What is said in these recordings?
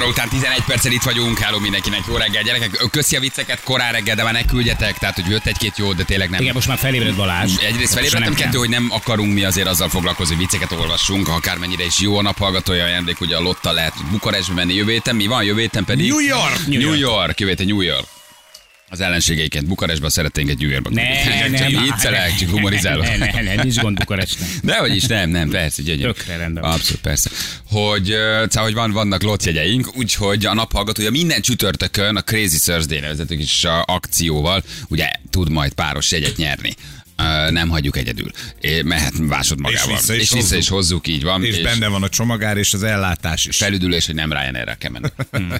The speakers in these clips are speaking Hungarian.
óra után 11 perccel itt vagyunk. Hello mindenkinek, jó reggel, gyerekek. Köszi a vicceket korán reggel, de már ne küldjetek. Tehát, hogy jött egy-két jó, de tényleg nem. Igen, most már felébred Balázs. Egyrészt felébredtem, kettő, hogy nem akarunk mi azért azzal foglalkozni, hogy vicceket olvassunk, akármennyire is jó a naphallgatója ajándék, ugye a Lotta lehet Bukarestbe menni jövő héten. Mi van jövő héten pedig? New York! New York, New York jövő héten New York. Az ellenségeiket Bukarestbe szeretnénk egy New Yorkba. Ne, ne, csak ne, viccelek, csak humorizálok. Ne, ne, ne, nincs gond Bukarestnek. Dehogy is, nem, nem, persze, gyönyörű. Tökre rendben. Abszolút, persze. Hogy, szóval, hogy van, vannak lotjegyeink, úgyhogy a naphallgatója minden csütörtökön a Crazy Thursday nevezető kis ö, akcióval, ugye tud majd páros jegyet nyerni. Nem hagyjuk egyedül. Mehet másod magával. vissza is és, vissza is hozzuk, így van. És, benne van a csomagár és az ellátás is. felüdülés, hogy nem Ryan erre kell menni.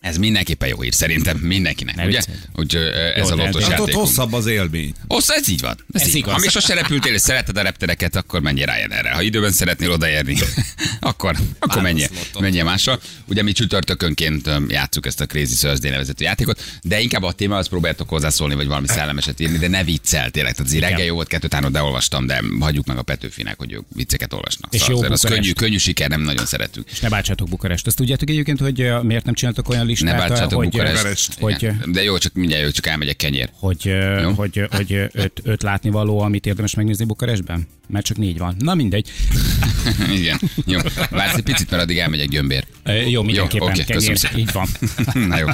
Ez mindenképpen jó hír, szerintem mindenkinek, Ne ugye? viccelj. Úgy ö, ez Jó, a lotos Hát ott hosszabb az élmény. Osz, ez így van. Ez, Ez így igaz. Van. Ha még sose repültél és szereted a reptereket, akkor menjél erre. Ha időben szeretnél odaérni, akkor, akkor menjél, menjél mással. Ugye mi csütörtökönként öm, játsszuk ezt a Crazy Thursday nevezetű játékot, de inkább a témához próbáltok hozzászólni, vagy valami szellemeset írni, de ne viccel tényleg. Tehát azért reggel jó volt, kettőt de olvastam, de hagyjuk meg a Petőfinek, hogy ők vicceket olvasnak. És Szóval jó az könnyű, könnyű siker, nem nagyon szeretünk. És ne bántsátok Bukarest. Azt tudjátok egyébként, hogy miért nem csináltok olyan listát, Ne bántsátok hogy, Bukarest. Bukarest. hogy, Igen. De jó, csak mindjárt jó, csak elmegyek kenyér. hogy, ö, Jó. hogy, hogy öt, öt látnivaló, amit érdemes megnézni Bukarestben? Mert csak négy van. Na mindegy. Igen. Jó. Vársz egy picit, mert addig elmegyek gömbér. Ö, Jó, mindenképpen. oké, kenyér. köszönöm szépen. Így van. Na jó.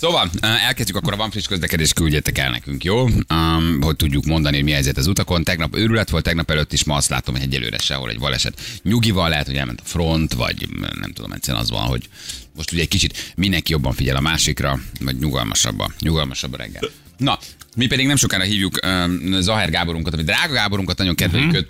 Szóval elkezdjük akkor a van friss közlekedés, küldjetek el nekünk, jó? Um, hogy tudjuk mondani, hogy mi helyzet az utakon. Tegnap őrület volt, tegnap előtt is ma azt látom, hogy egyelőre sehol egy baleset. Nyugival lehet, hogy elment a front, vagy nem tudom, egyszerűen az van, hogy most ugye egy kicsit mindenki jobban figyel a másikra, vagy nyugalmasabb a, nyugalmasabb a reggel. Na, mi pedig nem sokára hívjuk um, Zaher Gáborunkat, ami drága Gáborunkat nagyon kedveljük őt,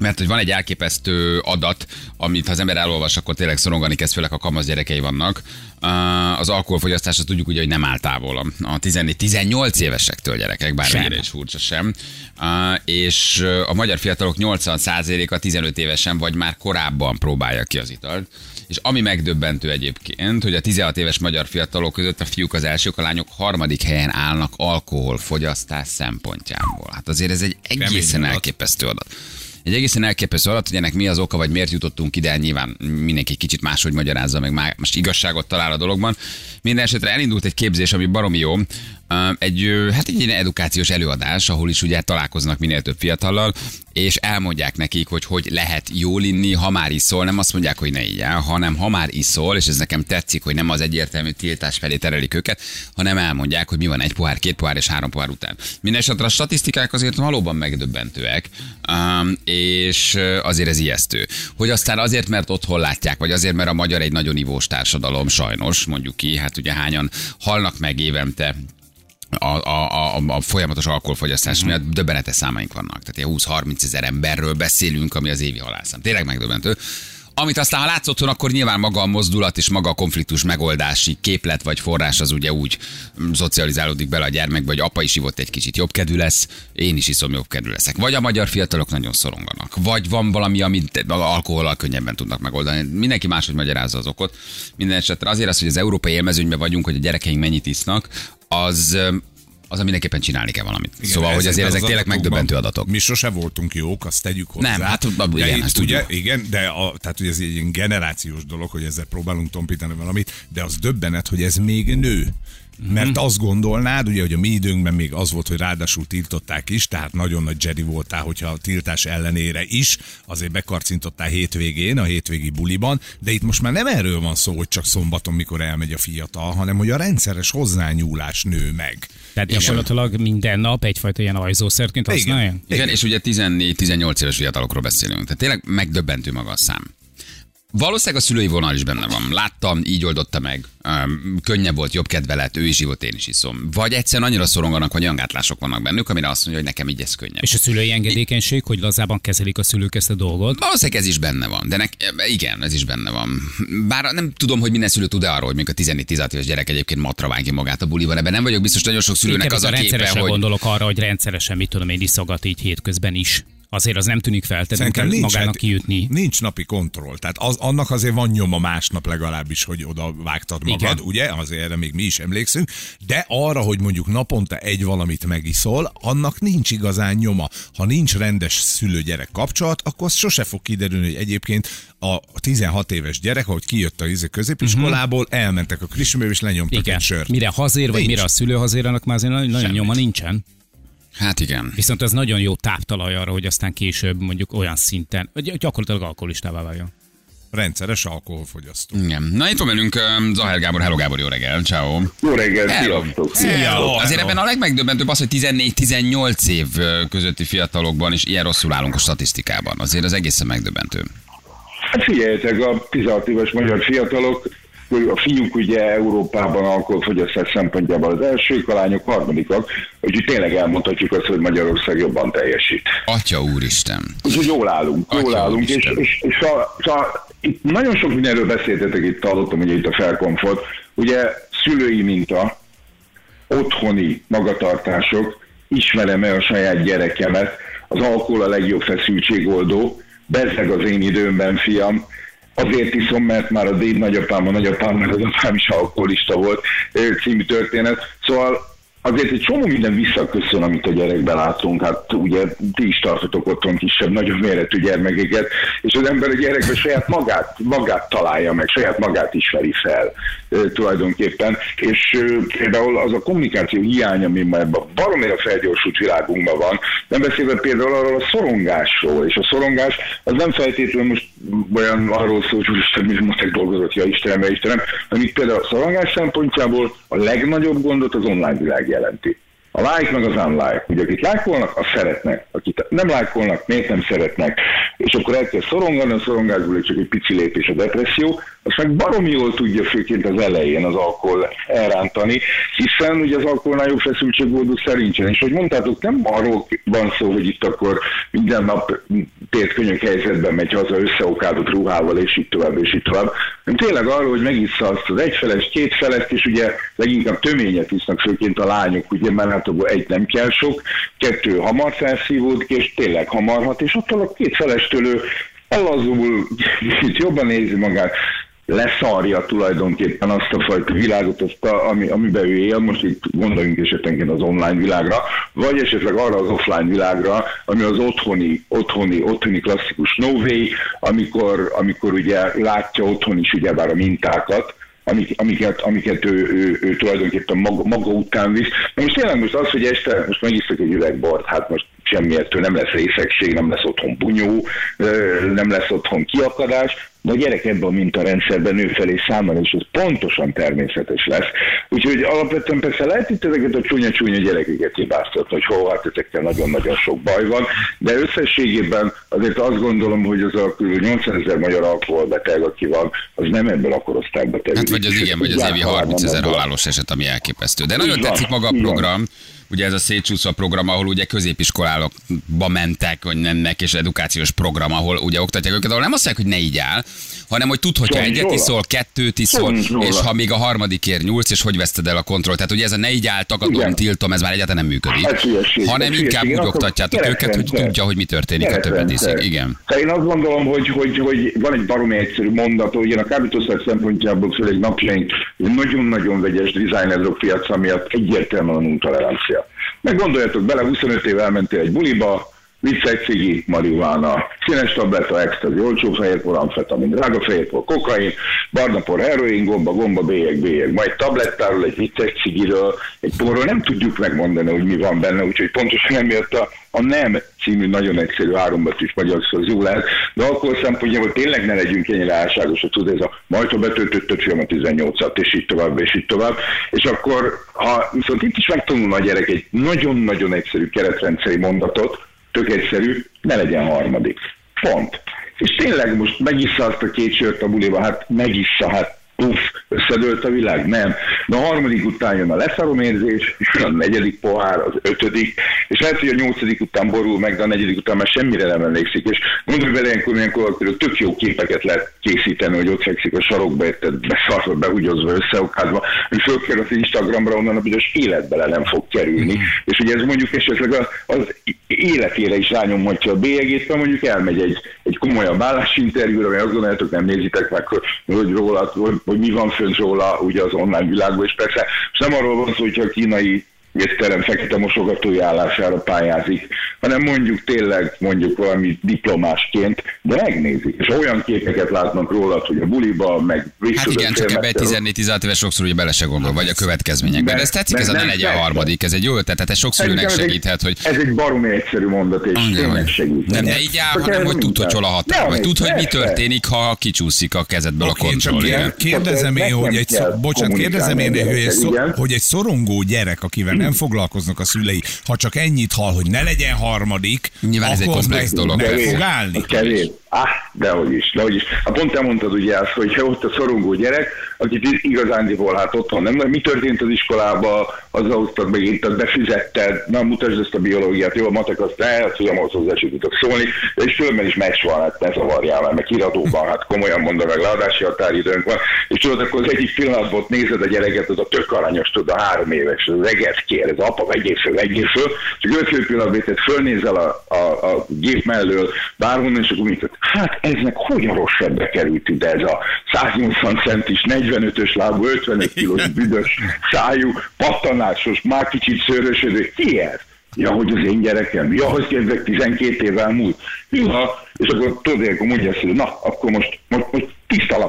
mert hogy van egy elképesztő adat, amit ha az ember elolvas, akkor tényleg szorongani kezd, főleg a kamasz gyerekei vannak. Uh, Az alkoholfogyasztás, azt tudjuk ugye, hogy nem áll távol a- a 14-18 évesektől gyerekek, bár mennyire is furcsa sem. Uh, És uh, a magyar fiatalok 80%-a 15 évesen vagy már korábban próbálja ki az italt. És ami megdöbbentő egyébként, hogy a 16 éves magyar fiatalok között a fiúk az elsők, a lányok harmadik helyen állnak alkoholfogyasztás szempontjából. Hát azért ez egy egészen elképesztő adat. Egy egészen elképesztő adat, hogy ennek mi az oka, vagy miért jutottunk ide, nyilván mindenki kicsit máshogy magyarázza, meg má- most igazságot talál a dologban. Minden esetre elindult egy képzés, ami baromi jó, egy, hát egy ilyen edukációs előadás, ahol is ugye találkoznak minél több fiatallal, és elmondják nekik, hogy hogy lehet jól inni, ha már iszol, nem azt mondják, hogy ne igyál, hanem ha már iszol, és ez nekem tetszik, hogy nem az egyértelmű tiltás felé terelik őket, hanem elmondják, hogy mi van egy pohár, két pohár és három pohár után. Mindenesetre a statisztikák azért valóban megdöbbentőek, és azért ez ijesztő. Hogy aztán azért, mert otthon látják, vagy azért, mert a magyar egy nagyon ivós társadalom, sajnos, mondjuk ki, hát ugye hányan halnak meg évente a, a, a, a folyamatos alkoholfogyasztás Mhm. miatt döbbenetes számaink vannak. Tehát ilyen 20-30 ezer emberről beszélünk, ami az évi halálszám. Tényleg megdöbbentő. Amit aztán, ha látsz otthon, akkor nyilván maga a mozdulat és maga a konfliktus megoldási képlet vagy forrás az ugye úgy szocializálódik bele a gyermekbe, hogy apa is ivott egy kicsit jobb kedvű lesz, én is iszom jobb kedvű leszek. Vagy a magyar fiatalok nagyon szoronganak, vagy van valami, amit alkohollal könnyebben tudnak megoldani. Mindenki máshogy magyarázza az okot. Minden esetre azért az, hogy az európai élmezőnyben vagyunk, hogy a gyerekeink mennyit isznak, az az mindenképpen csinálni kell valamit. Igen, szóval, hogy azért ezek az tényleg megdöbbentő adatok. Mi sose voltunk jók, azt tegyük hozzá. Nem, hát, abban de igen, itt ugye. Igen, de a, tehát ugye ez egy ilyen generációs dolog, hogy ezzel próbálunk tompítani valamit, de az döbbenet, hogy ez még nő. Mert Mhm. azt gondolnád, ugye, hogy a mi időnkben még az volt, hogy ráadásul tiltották is, tehát nagyon nagy Jedi voltál, hogyha a tiltás ellenére is, azért bekarcintottál hétvégén, a hétvégi buliban, de itt most már nem erről van szó, hogy csak szombaton, mikor elmegy a fiatal, hanem hogy a rendszeres hozzányúlás nő meg. Tehát gyakorlatilag minden nap egyfajta ilyen ajzószerként Igen. használja? Igen, és ugye 14-18 éves fiatalokról beszélünk. Tehát tényleg megdöbbentő maga a szám. Valószínűleg a szülői vonal is benne van. Láttam, így oldotta meg. Um, könnyebb volt, jobb kedve lett, ő is ivott, én is iszom. Vagy egyszerűen annyira szoronganak, vagy olyan gátlások vannak bennük, amire azt mondja, hogy nekem így ez könnyebb. És a szülői engedékenység, hogy lazában kezelik a szülők ezt a dolgot. Valószínűleg ez is benne van, de nek, igen, ez is benne van. Bár nem tudom, hogy minden szülő tud-e arról, hogy még a 14-16 éves gyerek egyébként matra ki magát a buliban. Ebben nem vagyok biztos, nagyon sok szülőnek Inkább az a a képe, hogy gondolok arra, hogy rendszeresen, mit tudom én, iszogat így hétközben is Azért az nem tűnik fel, tehát nem kell magának hát, kijutni. nincs napi kontroll. Tehát az, annak azért van nyoma másnap legalábbis, hogy oda vágtad magad, Igen. ugye? Azért erre még mi is emlékszünk. De arra, hogy mondjuk naponta egy valamit megiszol, annak nincs igazán nyoma. Ha nincs rendes szülő-gyerek kapcsolat, akkor az sose fog kiderülni, hogy egyébként a 16 éves gyerek, ahogy kijött a izé középiskolából, elmentek a krismőbe és lenyomtak Igen. egy sört. Mire hazér, vagy Nincs. mire a szülő hazér, annak már azért nagyon, nagyon nyoma nincsen. Hát igen. Viszont ez nagyon jó táptalaj arra, hogy aztán később mondjuk olyan szinten, gyakorlatilag alkoholistává váljon. Rendszeres alkoholfogyasztó. Igen. Na itt van velünk um, Zahel Gábor, hello Gábor, jó reggel, ciao. Jó reggel, Hello. sziasztok! Hello. Azért ebben a legmegdöbbentőbb az, hogy 14-18 év közötti fiatalokban is ilyen rosszul állunk a statisztikában. Azért az egészen megdöbbentő. Hát figyeljetek, a 16 éves magyar fiatalok, a fiúk ugye Európában alkoholfogyasztás szempontjából az elsők, a lányok harmadikak, úgyhogy tényleg elmondhatjuk azt, hogy Magyarország jobban teljesít. Atya úristen. Úgyhogy jól állunk, jól Atya állunk, és, úristen. és, és a, és a, itt nagyon sok mindenről beszéltetek, itt hallottam, ugye itt a felkomfort, ugye szülői minta, otthoni magatartások, ismerem-e a saját gyerekemet, az alkohol a legjobb feszültségoldó, bezzeg az én időmben, fiam, azért iszom, mert már a déd nagyapám, a nagyapám, meg az apám is alkoholista volt című történet. Szóval azért egy csomó minden visszaköszön, amit a gyerekben látunk. Hát ugye ti is tartotok otthon kisebb, nagyobb méretű gyermekeket, és az ember a gyerekben saját magát, magát találja meg, saját magát ismeri fel tulajdonképpen. És ö, például az a kommunikáció hiány, ami már ebben baromira felgyorsult világunkban van, nem beszélve például arról a szorongásról, és a szorongás az nem feltétlenül most olyan arról szól, hogy úristen, mi matek dolgozott, ja Istenem, ja Istenem, hanem itt például a szorongás szempontjából a legnagyobb gondot az online világ jelenti. A like meg az unlike. Ugye akik lájkolnak, azt szeretnek. Akik nem lájkolnak, miért nem szeretnek. És akkor elkezd szorongani, a szorongásból csak egy pici lépés a depresszió, azt meg baromi jól tudja főként az elején az alkohol elrántani, hiszen ugye az alkoholnál jobb feszültségódó szerincsén. És hogy mondtátok, nem arról van szó, hogy itt akkor minden nap tért könyök helyzetben megy haza összeokádott ruhával, és így tovább, és így tovább, hanem tényleg arról, hogy megissza azt az egyfeles, kétfelest, és ugye leginkább töményet isznak, főként a lányok, ugye már abból egy nem kell sok, kettő hamar felszívódik, és tényleg hamar hat, és attól a két felestől ő ellazul, kicsit jobban nézi magát, leszarja tulajdonképpen azt a fajta világot, azt a, ami, amiben ő él, most itt gondoljunk esetenként az online világra, vagy esetleg arra az offline világra, ami az otthoni, otthoni, otthoni klasszikus no way, amikor, amikor ugye látja otthon is ugyebár a mintákat, amik, amiket, amiket ő, ő, ő tulajdonképpen maga, maga után visz. Na most tényleg most az, hogy este most megisztok egy üvegbort, hát most semmiértől nem lesz részegség, nem lesz otthon bunyó, nem lesz otthon kiakadás, de a gyerek ebben a mintarendszerben nő felé számára, és ez pontosan természetes lesz. Úgyhogy alapvetően persze lehet itt ezeket a csúnya-csúnya gyerekeket hibáztatni, hogy hol hát ezekkel nagyon-nagyon sok baj van, de összességében azért azt gondolom, hogy az a kb. 80 ezer magyar alkoholbeteg, aki van, az nem ebből a korosztályba terül. Hát vagy az igen, vagy az évi 30 ezer halálos eset, ami elképesztő. De nagyon tetszik maga a program, ugye ez a szétcsúszva program, ahol ugye középiskolálokba mentek, vagy mennek, és edukációs program, ahol ugye oktatják őket, ahol nem azt mondják, hogy ne így áll, hanem hogy tud, hogyha egyet iszol, kettőt iszol, és ha még a harmadikért nyúlsz, és hogy veszted el a kontrollt. Tehát ugye ez a ne így áll, tagadom, tiltom, ez már egyáltalán nem működik. Ez hülyeség, hanem inkább hülyeség. Én úgy oktatjátok őket, hogy tudja, hogy mi történik, ha többet iszik. Igen. Tehát én azt gondolom, hogy, hogy, hogy van egy baromi egyszerű mondat, hogy a kábítószer szempontjából főleg napjaink nagyon-nagyon vegyes designer drog piaca miatt egyértelműen a nulltolerancia. Meg gondoljatok bele, 25 éve elmentél egy buliba, vicc egy cigi, marihuána, színes tabletta, extazi, olcsó fehérpor, amfetamin, drága fehérpor, kokain, barnapor, heroin, gomba, gomba, bélyeg, bélyeg. Majd tablettáról, egy vicc egy cigiről, egy porról nem tudjuk megmondani, hogy mi van benne, úgyhogy pontosan emiatt a, a nem című nagyon egyszerű árombetűs magyar szó az jó lehet, de akkor szempontjából tényleg ne legyünk ennyire álságosak, tudod, ez a majd ha betöltötted film a 18-at, és így tovább, és így tovább, és akkor, ha viszont itt is megtanulna a gyerek egy nagyon-nagyon egyszerű keretrendszeri mondatot, tök egyszerű, ne legyen harmadik. Pont. És tényleg most megissza azt a két sört a buliba, hát megissza, hát puff, összedőlt a világ? Nem. De a harmadik után jön a leszaromérzés, a negyedik pohár, az ötödik, és lehet, hogy a nyolcadik után borul meg, de a negyedik után már semmire nem emlékszik. És gondolj bele, ilyenkor, ilyenkor tök jó képeket lehet készíteni, hogy ott fekszik a sarokba, érted, beszarva, behúgyozva, összeokázva, hogy fölkér az Instagramra, onnan a bizonyos életbe le nem fog kerülni. És ugye ez mondjuk esetleg az, az életére is rányomhatja a bélyegét, mondjuk elmegy egy, egy komolyabb állásinterjúra, vagy azt gondoljátok, nem nézitek meg, hogy róla, hogy, hogy mi van fönt róla ugye az online világban, és persze most nem arról van szó, hogyha a kínai étterem fekete mosogatói állására pályázik, hanem mondjuk tényleg mondjuk valami diplomásként, de megnézik, és olyan képeket látnak rólad, hogy a buliba, meg Hát igen, csak ebbe egy 14-16 éves sokszor ugye bele se gondol, vagy a következményekben. De ez tetszik, ez a ne legyen a harmadik, ez egy jó ötlet, tehát ez sok szülőnek segíthet, hogy... Ez egy baromi egyszerű mondat, és tényleg segít. Nem, de így áll, hanem hogy tud, hogy hol a határ, vagy. tud, hogy mi történik, ha kicsúszik a kezedből a kontroll. Kérdezem én, hogy egy, bocsánat, kérdezem én, hogy egy szorongó gyerek, akivel nem foglalkoznak a szülei. Ha csak ennyit hall, hogy ne legyen harmadik, Nyilván ez egy komplex dolog. Ne fog állni. Kevés. Ah, dehogy is, dehogy is. A pont elmondtad ugye azt, hogy ott a szorongó gyerek, akit igazándiból hát otthon nem, mi történt az iskolába, azzal hoztad meg itt, befizetted, na mutasd ezt a biológiát, jó, a matek azt el, tudom, ahhoz hozzá tudok szólni, és fölmen is meccs van, hát ne zavarjál már, meg iradóban, hát komolyan mondom, meg leadási határidőnk van, és tudod, akkor az egyik pillanatban ott nézed a gyereket, az a tök aranyos, tudod, a három éves, az egész kér, ez apa, vegyél föl, vegyél föl, és a következő pillanatban fölnézel a, a, a, gép mellől bárhonnan, és akkor mit hát eznek hogyan rossz sebbe került ide ez a 180 centis, 45-ös lábú, 55 kilós büdös szájú, pattanásos, már kicsit szőrösödő. Ki ez? Ja, hogy az én gyerekem. Ja, hogy kezdek 12 évvel múlt. Ja, és akkor tudod, akkor mondja azt, hogy na, akkor most, most, most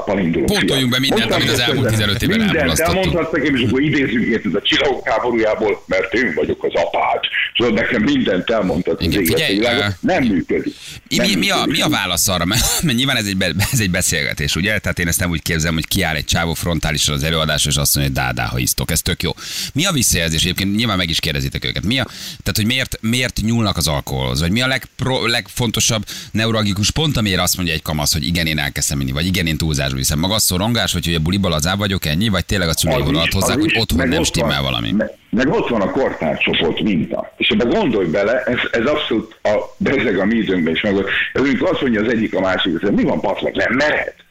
lappal indulunk. Pontoljunk be mindent, amit az elmúlt 15 évben Mindent elmondhatsz nekem, és akkor idézzük érted a csillagok háborújából, mert én vagyok az apád. Szóval nekem mindent elmondtad az figyelj, uh, Nem működik. Nem mi, mi, a, mi a válasz arra? Mert, mert nyilván ez egy, be, ez egy beszélgetés, ugye? Tehát én ezt nem úgy képzelem, hogy kiáll egy csávó frontálisan az előadás, és azt mondja, hogy dádá, ha isztok. Ez tök jó. Mi a visszajelzés? Egyébként nyilván meg is kérdezitek őket. Mi a, tehát, hogy miért, miért nyúlnak az alkoholhoz? Vagy mi a legpro, legfontosabb neurologikus pont, amiért azt mondja egy kamasz, hogy igen, én elkezdtem inni, vagy igen, én túlzásba viszem. Maga szorongás, hogy, hogy a buliba lazá vagyok ennyi, vagy tényleg a szülei vonalat hozzák, hogy otthon nem stimmel van, valami. Meg, meg ott van a kortárcsoport minta. És ebbe gondolj bele, ez, ez abszolút a bezeg a mi időnkben is meg. Ez azt mondja az egyik a másik, hogy mi van paszlak, nem mehet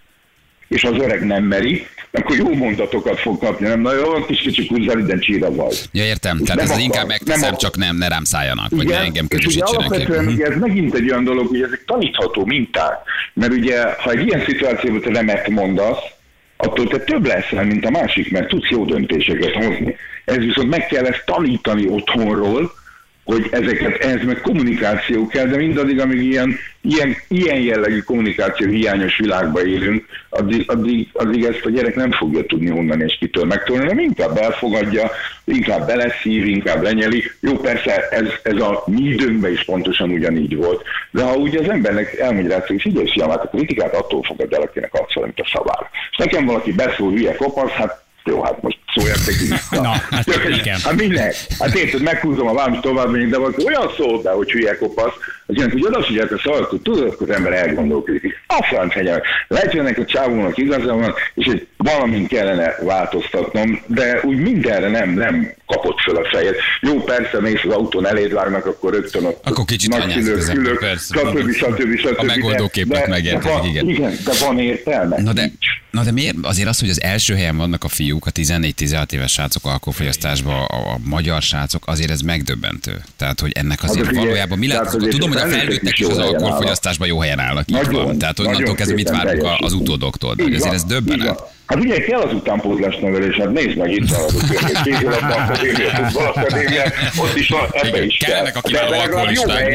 és az öreg nem meri, akkor jó mondatokat fog kapni, nem? Na jó, kis kicsi kuzzál, ide csíra vagy. Ja, értem. Tehát ez az inkább megteszem, nem csak nem, ne rám szálljanak, vagy ne engem közösítsenek. És ugye ugye ez megint egy olyan dolog, hogy ezek tanítható minták. Mert ugye, ha egy ilyen szituációban te nemet mondasz, attól te több leszel, mint a másik, mert tudsz jó döntéseket hozni. Ez viszont meg kell ezt tanítani otthonról, hogy ezeket, ehhez meg kommunikáció kell, de mindaddig, amíg ilyen, ilyen, ilyen jellegű kommunikáció hiányos világba élünk, addig, addig, addig ezt a gyerek nem fogja tudni onnan és kitől megtolni, hanem inkább elfogadja, inkább beleszív, inkább lenyeli. Jó, persze ez, ez a mi időnkben is pontosan ugyanígy volt, de ha ugye az embernek elmagyarázta, hogy figyelj, fiamát, a kritikát attól fogad el, akinek adsz valamit a szavára. És nekem valaki beszól hülye kopasz, hát jó, hát most szóljak nekünk. Na, hát igen. Hát minek? Hát érted, meghúzom a vámos tovább, de valaki olyan szól be, hogy hülye kopasz, az jelenti, hogy oda figyeltek a szavakat, tudod, hogy az ember elgondolkodik. A franc hegyek. Lehet, hogy ennek a csávónak igaza van, és egy valamint kellene változtatnom, de úgy mindenre nem, nem kapott fel a fejed. Jó, persze, mész az autón eléd várnak, akkor rögtön ott akkor kicsit nagyszülők, szülők, stb. stb. stb. A megoldó képet megértek, igen. Igen, de van értelme. Na de, na de miért? Azért az, hogy az első helyen vannak a fiúk, a 14-16 éves srácok alkoholfogyasztásban, a, a magyar srácok, azért ez megdöbbentő. Tehát, hogy ennek azért hát, valójában mi lehet? Tudom, hogy a felnőttek is az alkoholfogyasztásban jó helyen állnak. Nagyon, van. Tehát onnantól kezdve mit várunk az utódoktól. Azért ez döbbenet. Hát ugye kell az utánpótlás nevelés, hát nézd meg itt van az akadémia, ott is van, ebbe is kell. a kiváló alkoholisták.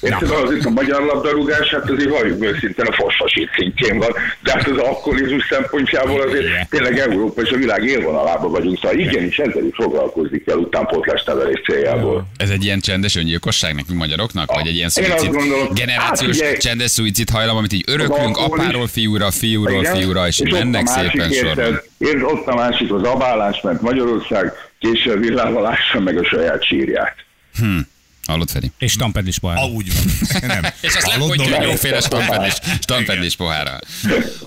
Érted, az itt a magyar labdarúgás, hát azért valljuk őszintén a fosfasít szintjén van, de hát az alkoholizmus szempontjából azért tényleg Európa és a világ élvonalába vagyunk, szóval igenis ezzel is foglalkozni kell utánpótlás nevelés céljából. Ez egy ilyen csendes öngyilkosság nekünk magyaroknak, vagy egy ilyen szuicid, generációs hát, csendes szuicid hajlam, amit így öröklünk apáról fiúra, fiúról fiúra, és mennek szép szépen sorban. Érd, ott a másik az abálás, mert Magyarország később villávalása meg a saját sírját. Hm. Hallott, Feri? És stampedlis pohár. Ah, úgy van. Nem. És azt Nora? egy jóféle stampedlis, stampedlis pohárral.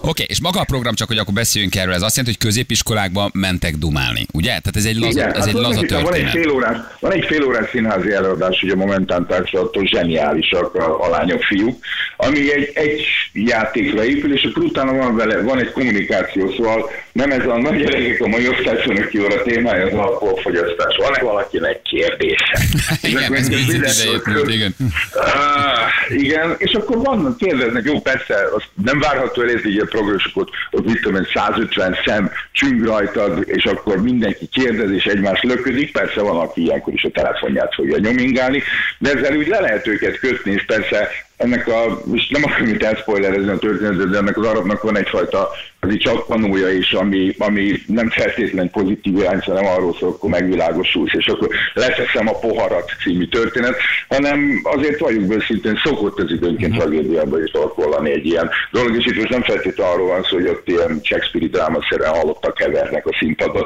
Oké, és maga a program, csak hogy akkor beszéljünk erről, ez azt jelenti, hogy középiskolákban mentek dumálni, ugye? Tehát ez egy laza, Igen, ez egy hát laza van, van egy történet. fél órás, van egy fél órás színházi előadás, ugye a Momentán társadaltól zseniálisak a, a lányok, fiúk, ami egy, egy játékra épül, és akkor utána van vele, van egy kommunikáció, szóval nem ez a nagy gyerekek a mai osztályfőnöki óra témája az alkoholfogyasztás. Van-e valakinek kérdése? Igen, ez ide- idejét igen. Ah, igen, és akkor vannak, kérdeznek, jó, persze, az nem várható el, ez így a progressokot, ott mit tudom én, 150 szem csüng rajtad, és akkor mindenki kérdez, és egymást löködik, persze van, aki ilyenkor is a telefonját fogja nyomingálni, de ezzel úgy le lehet őket kötni, és persze ennek a, és nem akarom itt elszpoilerezni a történetet, de ennek az arabnak van egyfajta az így csattanója is, ami, ami nem feltétlenül pozitív irány, hanem arról szól, akkor megvilágosulsz, és akkor leszeszem a poharat című történet, hanem azért valljuk be szintén szokott ez időnként tragédiába is torkollani egy ilyen dolog, és itt most nem feltétlenül arról van szó, hogy ott ilyen Shakespeare drámaszerűen halottak kevernek a színpadon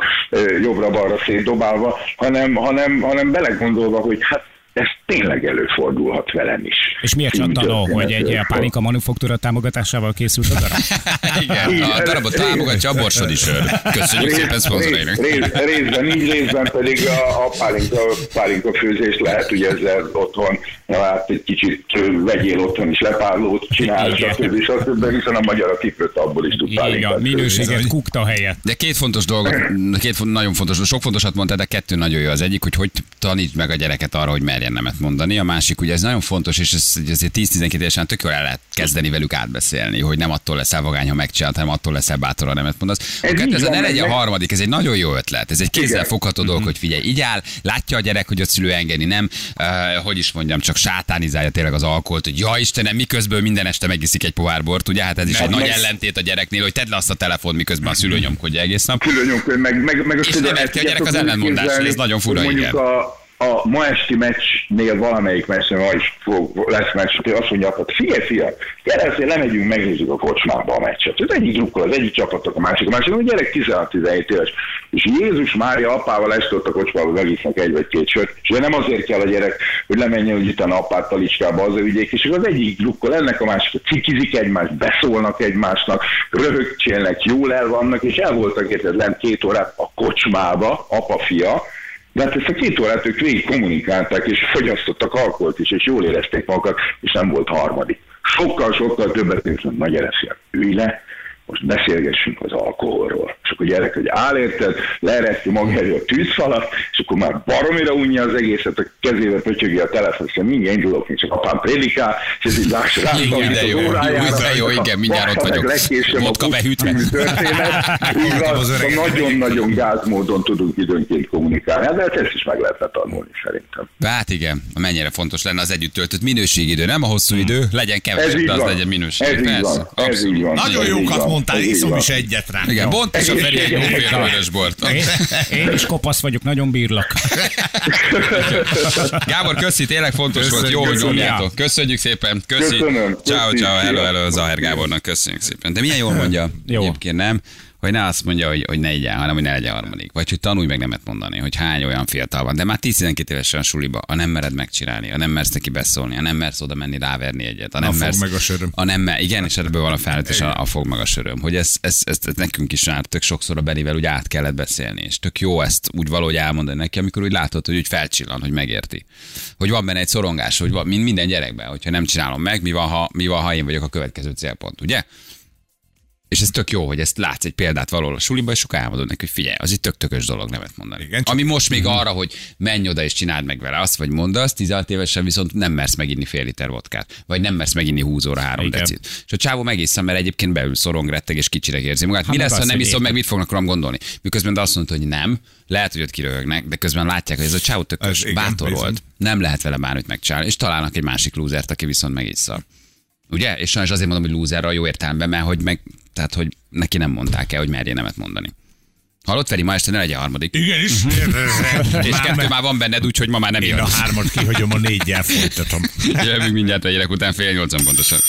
jobbra-balra szétdobálva, hanem, hanem, hanem belegondolva, hogy hát ez tényleg előfordulhat velem is. És miért csattanó, hogy egy pálinka manufaktúra támogatásával készült a darab? Igen, a darabot támogatja a borsodi sör. Köszönjük szépen szponzorainak. Rész, rész, részben így, részben pedig a, a pálinka, pálinka főzés lehet, ugye ezzel otthon, ja, hát egy kicsit vegyél otthon is lepárlót, csinálj, Igen. stb. stb. hiszen a magyar a kifőtt abból is tud Igen, pálinkát minőséget kukta helyett. De két fontos dolgot, két nagyon fontos, sok fontosat mondtál, de kettő nagyon jó. Az egyik, hogy hogy tanítsd meg a gyereket arra, hogy merjen nemet mondani. A másik, ugye ez nagyon fontos, és ez ez azért 10-12 évesen tök jól el lehet kezdeni velük átbeszélni, hogy nem attól leszel vagány, ha megcsinálod, hanem attól leszel bátor, ha nemet mondasz. Ez így ez ne legyen a harmadik, ez egy nagyon jó ötlet. Ez egy kézzel fogható dolog, hogy figyelj, így áll, látja a gyerek, hogy a szülő engedi, nem, uh, hogy is mondjam, csak sátánizálja tényleg az alkoholt, hogy ja Istenem, miközben minden este megiszik egy pohár bort, ugye? Hát ez is egy nagy ellentét a gyereknél, hogy tedd le azt a telefon, miközben a szülő nyomkodja egész nap. Különnyomkönyv, meg, meg, meg És nem a gyerek az képzelni, ez nagyon fura, igen. a, a ma esti meccsnél valamelyik meccsen ma is fog, lesz meccs, hogy azt mondja, hogy figyelj, fiam, gyere, azért lemegyünk, megnézzük a kocsmába a meccset. Az egyik drukkol, az egyik csapatok, a másik, a másik, a gyerek 16-17 éves. És Jézus Mária apával este ott a kocsmába megisznak egy vagy két sört, és nem azért kell a gyerek, hogy lemenjen, hogy utána apát talicskába az ügyék, és az egyik drukkol, ennek a másik cikizik egymást, beszólnak egymásnak, röhögcsélnek, jól el vannak, és el voltak érted lent két órát a kocsmába, apa-fia, de hát ezt a két órát ők végig kommunikálták, és fogyasztottak alkoholt is, és jól érezték magukat, és nem volt harmadik. Sokkal-sokkal többet néztem, nagy fiam, ülj le, most beszélgessünk az alkoholról. És akkor gyerek, hogy áll érted, leereszti maga elő a tűzfalat, és akkor már baromira unja az egészet, a kezével pötyögi a telefon, és mindjárt indulok, csak apám prédikál, és ez így lássa rá, Igen, de jó, de jó, igen, mindjárt ott vagyok. Vodka behűtve. Öreget. nagyon-nagyon gáz módon tudunk időnként kommunikálni, de hát ezt is meg lehetne tanulni szerintem. Hát igen, mennyire fontos lenne az együtt töltött minőségidő, nem a hosszú idő, legyen kevesebb, de az legyen minőség. Ez így van. Ez így van. Nagyon jókat így iszom is egyet rám. Igen, bont is a Feri egy jóféle vörös bort. Én, én is kopasz vagyok, nagyon bírlak. Gábor, köszi, tényleg fontos volt, jó, hogy Köszönjük. nyomjátok. Köszönjük szépen, köszi. Köszönöm. Ciao, ciao, hello, hello. Zahár Gábornak, köszönjük szépen. De milyen jól mondja, Jó. egyébként nem, hogy ne azt mondja, hogy, hogy ne igyen, hanem hogy ne legyen harmadik. Vagy hogy tanulj meg nemet mondani, hogy hány olyan fiatal van. De már 10-12 évesen a suliba, a nem mered megcsinálni, a nem mersz neki beszólni, a nem mersz oda menni ráverni egyet. A nem A mersz, meg a söröm. A nem mer, igen, és ebből van a felnőtt, és a, a fog meg a söröm. Hogy ez, ez, ez, ez nekünk is már tök sokszor a Benivel úgy át kellett beszélni, és tök jó ezt úgy valahogy elmondani neki, amikor úgy látod, hogy úgy felcsillan, hogy megérti. Hogy van benne egy szorongás, hogy van, mint minden gyerekben, hogyha nem csinálom meg, mi van, ha, mi van, ha én vagyok a következő célpont, ugye? És ez tök jó, hogy ezt látsz egy példát valahol a suliba, és sokkal elmondod neki, hogy figyelj, az itt tök tökös dolog nevet mondani. Igen, Ami most még arra, hogy menj oda és csináld meg vele azt, vagy mondd azt, 16 évesen viszont nem mersz meginni fél liter vodkát, vagy nem mersz meginni 20 óra 3 Igen. decit. És a csávó megissza, mert egyébként beül szorong, retteg és kicsinek érzi magát. Hát Mi lesz, ha nem iszom meg, mit fognak rólam gondolni? Miközben azt mondta, hogy nem, lehet, hogy ott kiröhögnek, de közben látják, hogy ez a csávó tökös, Ez bátor volt. Nem lehet vele bármit megcsinálni, és találnak egy másik lúzert, aki viszont megissza. Ugye? És sajnos azért mondom, hogy lúzerra jó értelemben, mert hogy meg, tehát, hogy neki nem mondták el, hogy merje nemet mondani. Hallott, Feri, ma este ne legyen harmadik. Igenis. És Már kettő me- már van benned, úgyhogy ma már nem Én jön. a hármat kihagyom, a négyel folytatom. Jövünk mindjárt a gyerek után fél nyolcan pontosan.